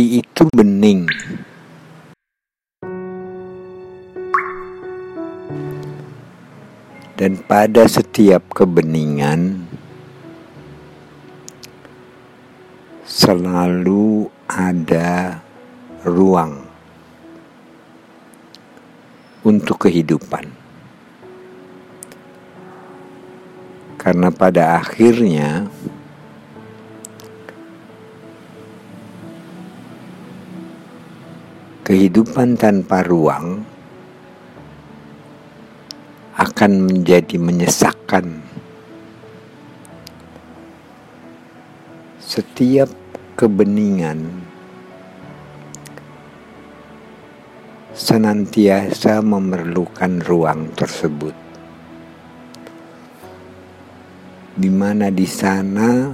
hati itu bening. Dan pada setiap kebeningan selalu ada ruang untuk kehidupan. Karena pada akhirnya kehidupan tanpa ruang akan menjadi menyesakkan. Setiap kebeningan senantiasa memerlukan ruang tersebut. Di mana di sana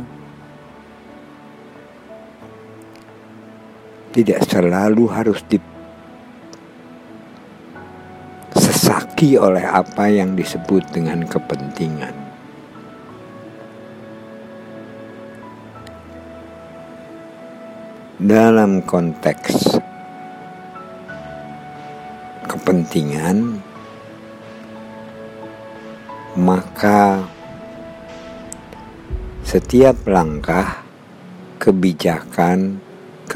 tidak selalu harus disesaki oleh apa yang disebut dengan kepentingan. Dalam konteks kepentingan, maka setiap langkah kebijakan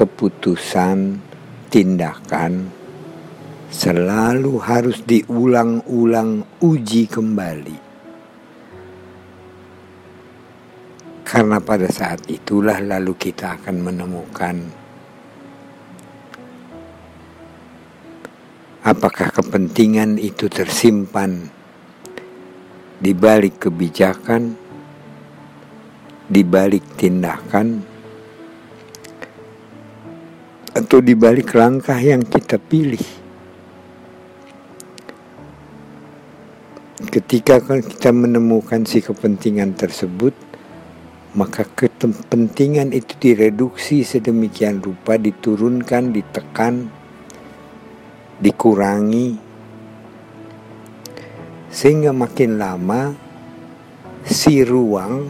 keputusan, tindakan selalu harus diulang-ulang uji kembali. Karena pada saat itulah lalu kita akan menemukan apakah kepentingan itu tersimpan di balik kebijakan, di balik tindakan, atau di balik langkah yang kita pilih. Ketika kita menemukan si kepentingan tersebut, maka kepentingan itu direduksi sedemikian rupa, diturunkan, ditekan, dikurangi, sehingga makin lama si ruang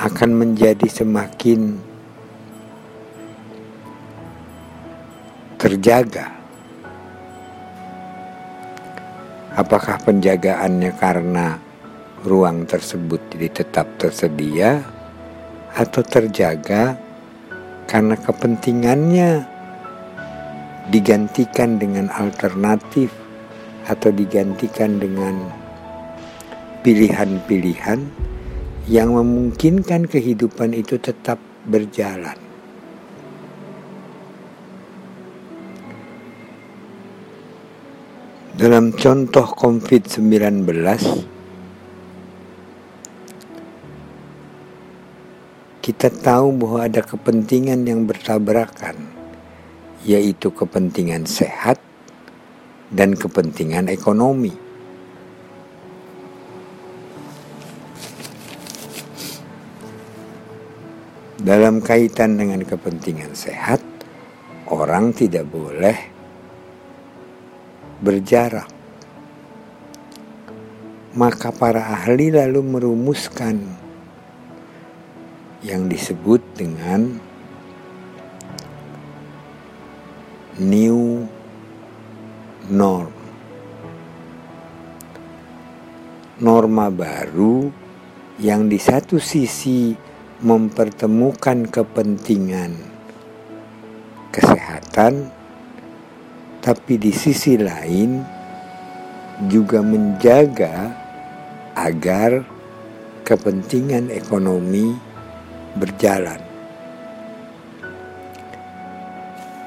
akan menjadi semakin terjaga. Apakah penjagaannya karena ruang tersebut jadi tetap tersedia atau terjaga karena kepentingannya digantikan dengan alternatif atau digantikan dengan pilihan-pilihan yang memungkinkan kehidupan itu tetap berjalan. Dalam contoh COVID-19, kita tahu bahwa ada kepentingan yang bertabrakan, yaitu kepentingan sehat dan kepentingan ekonomi. Dalam kaitan dengan kepentingan sehat, orang tidak boleh berjarak. Maka para ahli lalu merumuskan yang disebut dengan new norm. Norma baru yang di satu sisi mempertemukan kepentingan kesehatan tapi di sisi lain juga menjaga agar kepentingan ekonomi berjalan.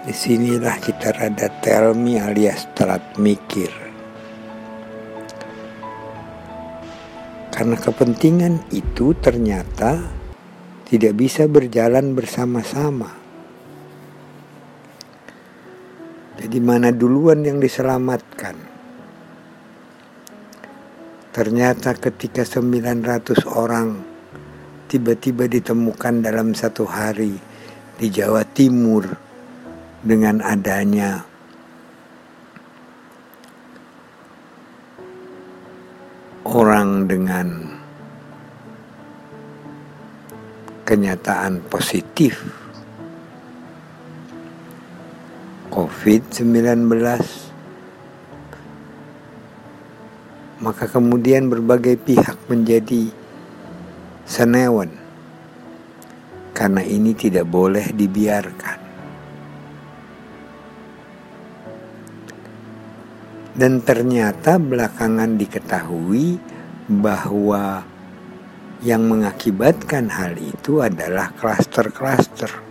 Di sinilah kita rada telmi alias telat mikir. Karena kepentingan itu ternyata tidak bisa berjalan bersama-sama. Jadi mana duluan yang diselamatkan? Ternyata ketika 900 orang tiba-tiba ditemukan dalam satu hari di Jawa Timur dengan adanya orang dengan kenyataan positif COVID-19 maka kemudian berbagai pihak menjadi senewan. Karena ini tidak boleh dibiarkan. Dan ternyata belakangan diketahui bahwa yang mengakibatkan hal itu adalah klaster-klaster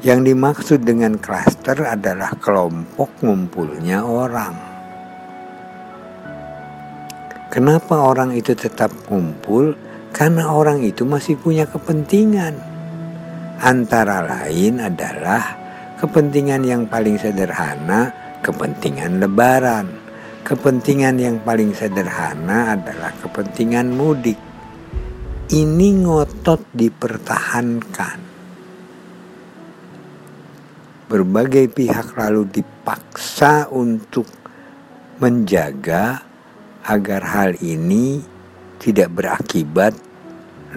yang dimaksud dengan klaster adalah kelompok ngumpulnya orang. Kenapa orang itu tetap kumpul? Karena orang itu masih punya kepentingan. Antara lain adalah kepentingan yang paling sederhana, kepentingan lebaran. Kepentingan yang paling sederhana adalah kepentingan mudik. Ini ngotot dipertahankan berbagai pihak lalu dipaksa untuk menjaga agar hal ini tidak berakibat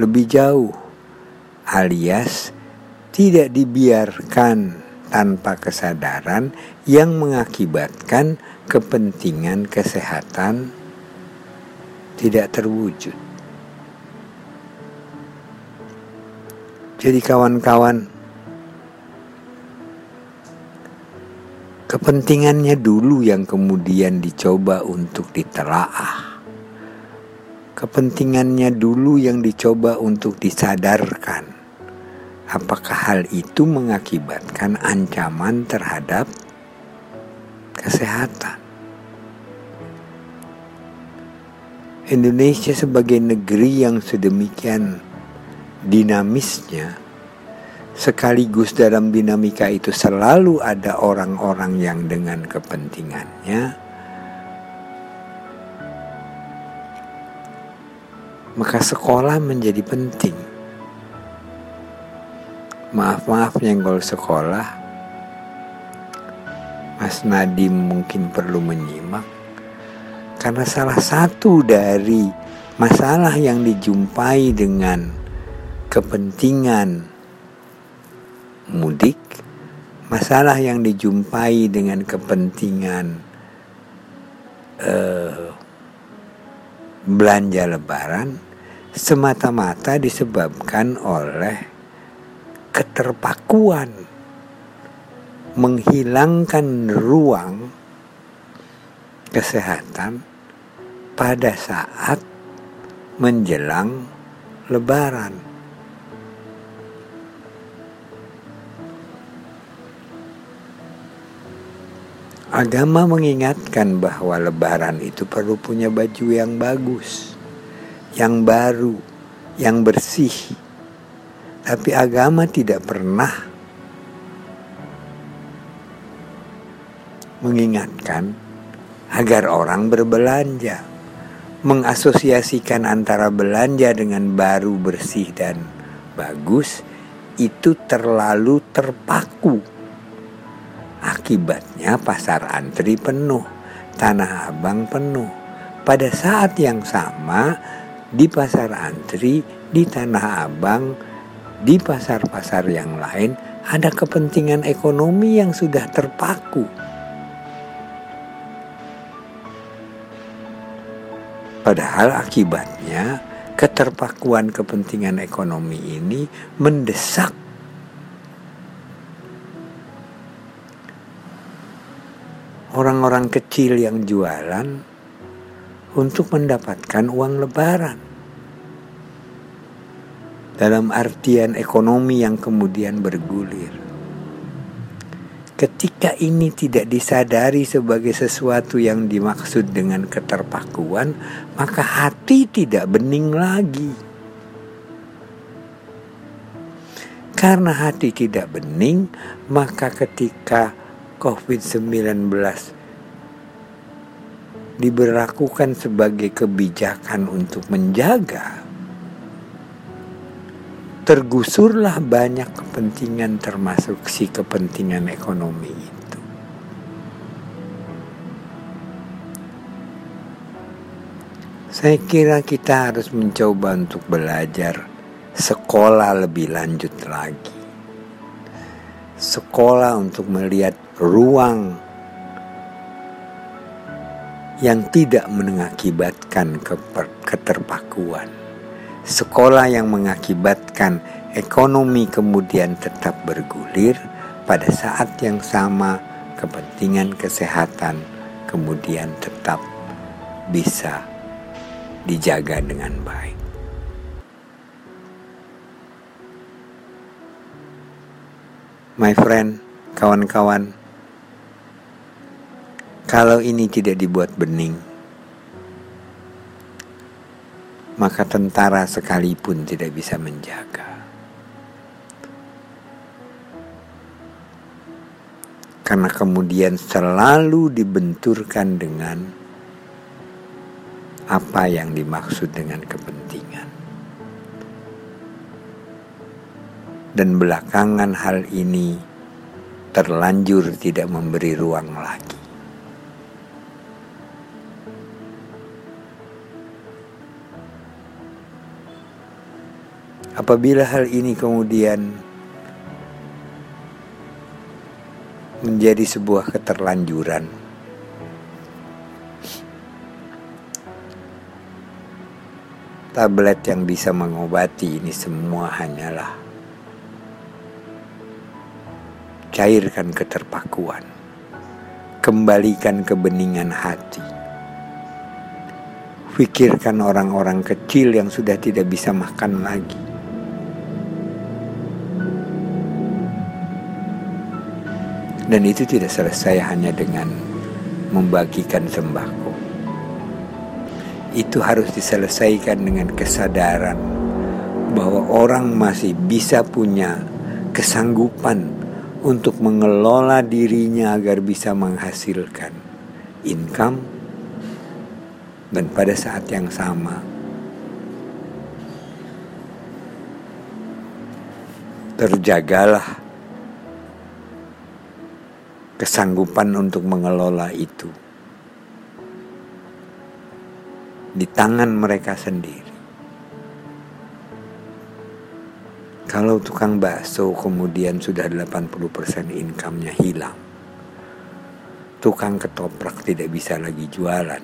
lebih jauh alias tidak dibiarkan tanpa kesadaran yang mengakibatkan kepentingan kesehatan tidak terwujud. Jadi kawan-kawan kepentingannya dulu yang kemudian dicoba untuk ditelaah. Kepentingannya dulu yang dicoba untuk disadarkan. Apakah hal itu mengakibatkan ancaman terhadap kesehatan? Indonesia sebagai negeri yang sedemikian dinamisnya sekaligus dalam dinamika itu selalu ada orang-orang yang dengan kepentingannya. Maka sekolah menjadi penting. Maaf-maaf nyenggol sekolah. Mas Nadim mungkin perlu menyimak. Karena salah satu dari masalah yang dijumpai dengan kepentingan mudik, masalah yang dijumpai dengan kepentingan uh, belanja lebaran semata-mata disebabkan oleh keterpakuan menghilangkan ruang kesehatan pada saat menjelang lebaran. Agama mengingatkan bahwa lebaran itu perlu punya baju yang bagus, yang baru, yang bersih. Tapi agama tidak pernah mengingatkan agar orang berbelanja, mengasosiasikan antara belanja dengan baru, bersih, dan bagus itu terlalu terpaku Akibatnya pasar antri penuh, tanah abang penuh. Pada saat yang sama di pasar antri, di tanah abang, di pasar-pasar yang lain ada kepentingan ekonomi yang sudah terpaku. Padahal akibatnya keterpakuan kepentingan ekonomi ini mendesak orang-orang kecil yang jualan untuk mendapatkan uang lebaran. Dalam artian ekonomi yang kemudian bergulir. Ketika ini tidak disadari sebagai sesuatu yang dimaksud dengan keterpakuan, maka hati tidak bening lagi. Karena hati tidak bening, maka ketika COVID-19 diberlakukan sebagai kebijakan untuk menjaga, tergusurlah banyak kepentingan termasuk si kepentingan ekonomi itu. Saya kira kita harus mencoba untuk belajar sekolah lebih lanjut lagi. Sekolah untuk melihat ruang yang tidak mengakibatkan keterpakuan, sekolah yang mengakibatkan ekonomi kemudian tetap bergulir, pada saat yang sama kepentingan kesehatan kemudian tetap bisa dijaga dengan baik. My friend, kawan-kawan, kalau ini tidak dibuat bening, maka tentara sekalipun tidak bisa menjaga. Karena kemudian selalu dibenturkan dengan apa yang dimaksud dengan kepentingan. Dan belakangan hal ini terlanjur tidak memberi ruang lagi. Apabila hal ini kemudian menjadi sebuah keterlanjuran, tablet yang bisa mengobati ini semua hanyalah cairkan keterpakuan, kembalikan kebeningan hati. Pikirkan orang-orang kecil yang sudah tidak bisa makan lagi. Dan itu tidak selesai hanya dengan membagikan sembako. Itu harus diselesaikan dengan kesadaran bahwa orang masih bisa punya kesanggupan untuk mengelola dirinya agar bisa menghasilkan income dan pada saat yang sama terjagalah kesanggupan untuk mengelola itu di tangan mereka sendiri. Kalau tukang bakso kemudian sudah 80% income-nya hilang. Tukang ketoprak tidak bisa lagi jualan.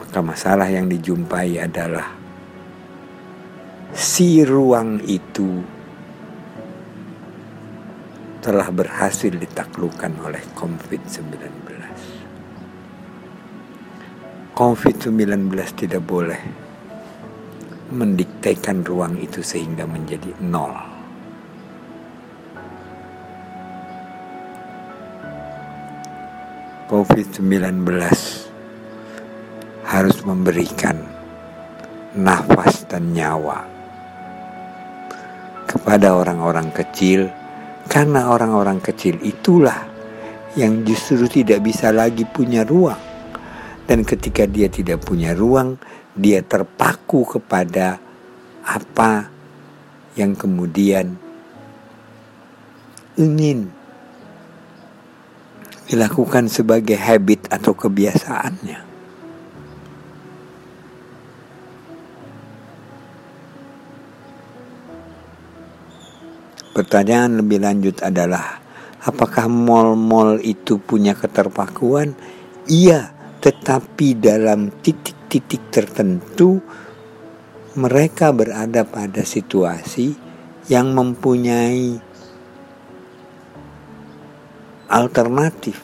Maka masalah yang dijumpai adalah si ruang itu telah berhasil ditaklukkan oleh COVID-19. COVID-19 tidak boleh mendiktekan ruang itu sehingga menjadi nol. COVID-19 harus memberikan nafas dan nyawa kepada orang-orang kecil karena orang-orang kecil itulah yang justru tidak bisa lagi punya ruang dan ketika dia tidak punya ruang dia terpaku kepada apa yang kemudian ingin dilakukan sebagai habit atau kebiasaannya. Pertanyaan lebih lanjut adalah, apakah mal-mal itu punya keterpakuan? Iya, tetapi dalam titik titik tertentu mereka berada pada situasi yang mempunyai alternatif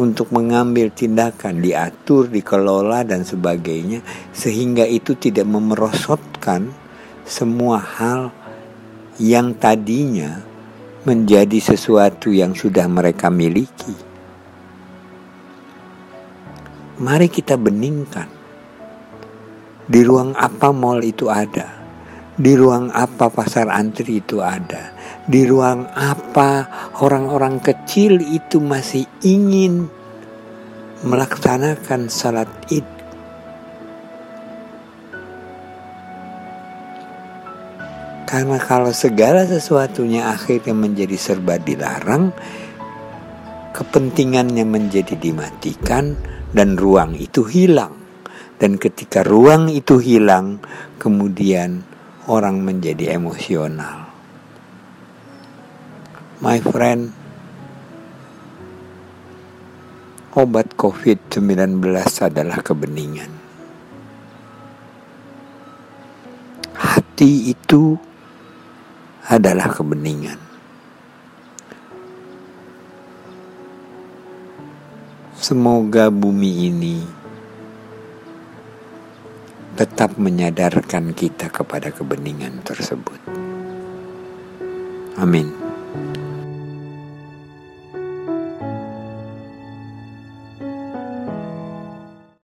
untuk mengambil tindakan diatur, dikelola dan sebagainya sehingga itu tidak memerosotkan semua hal yang tadinya menjadi sesuatu yang sudah mereka miliki mari kita beningkan. Di ruang apa mall itu ada? Di ruang apa pasar antri itu ada? Di ruang apa orang-orang kecil itu masih ingin melaksanakan salat id? Karena kalau segala sesuatunya akhirnya menjadi serba dilarang, kepentingannya menjadi dimatikan, dan ruang itu hilang. Dan ketika ruang itu hilang, kemudian orang menjadi emosional. My friend, obat COVID-19 adalah kebeningan. Hati itu adalah kebeningan. Semoga bumi ini tetap menyadarkan kita kepada kebeningan tersebut. Amin.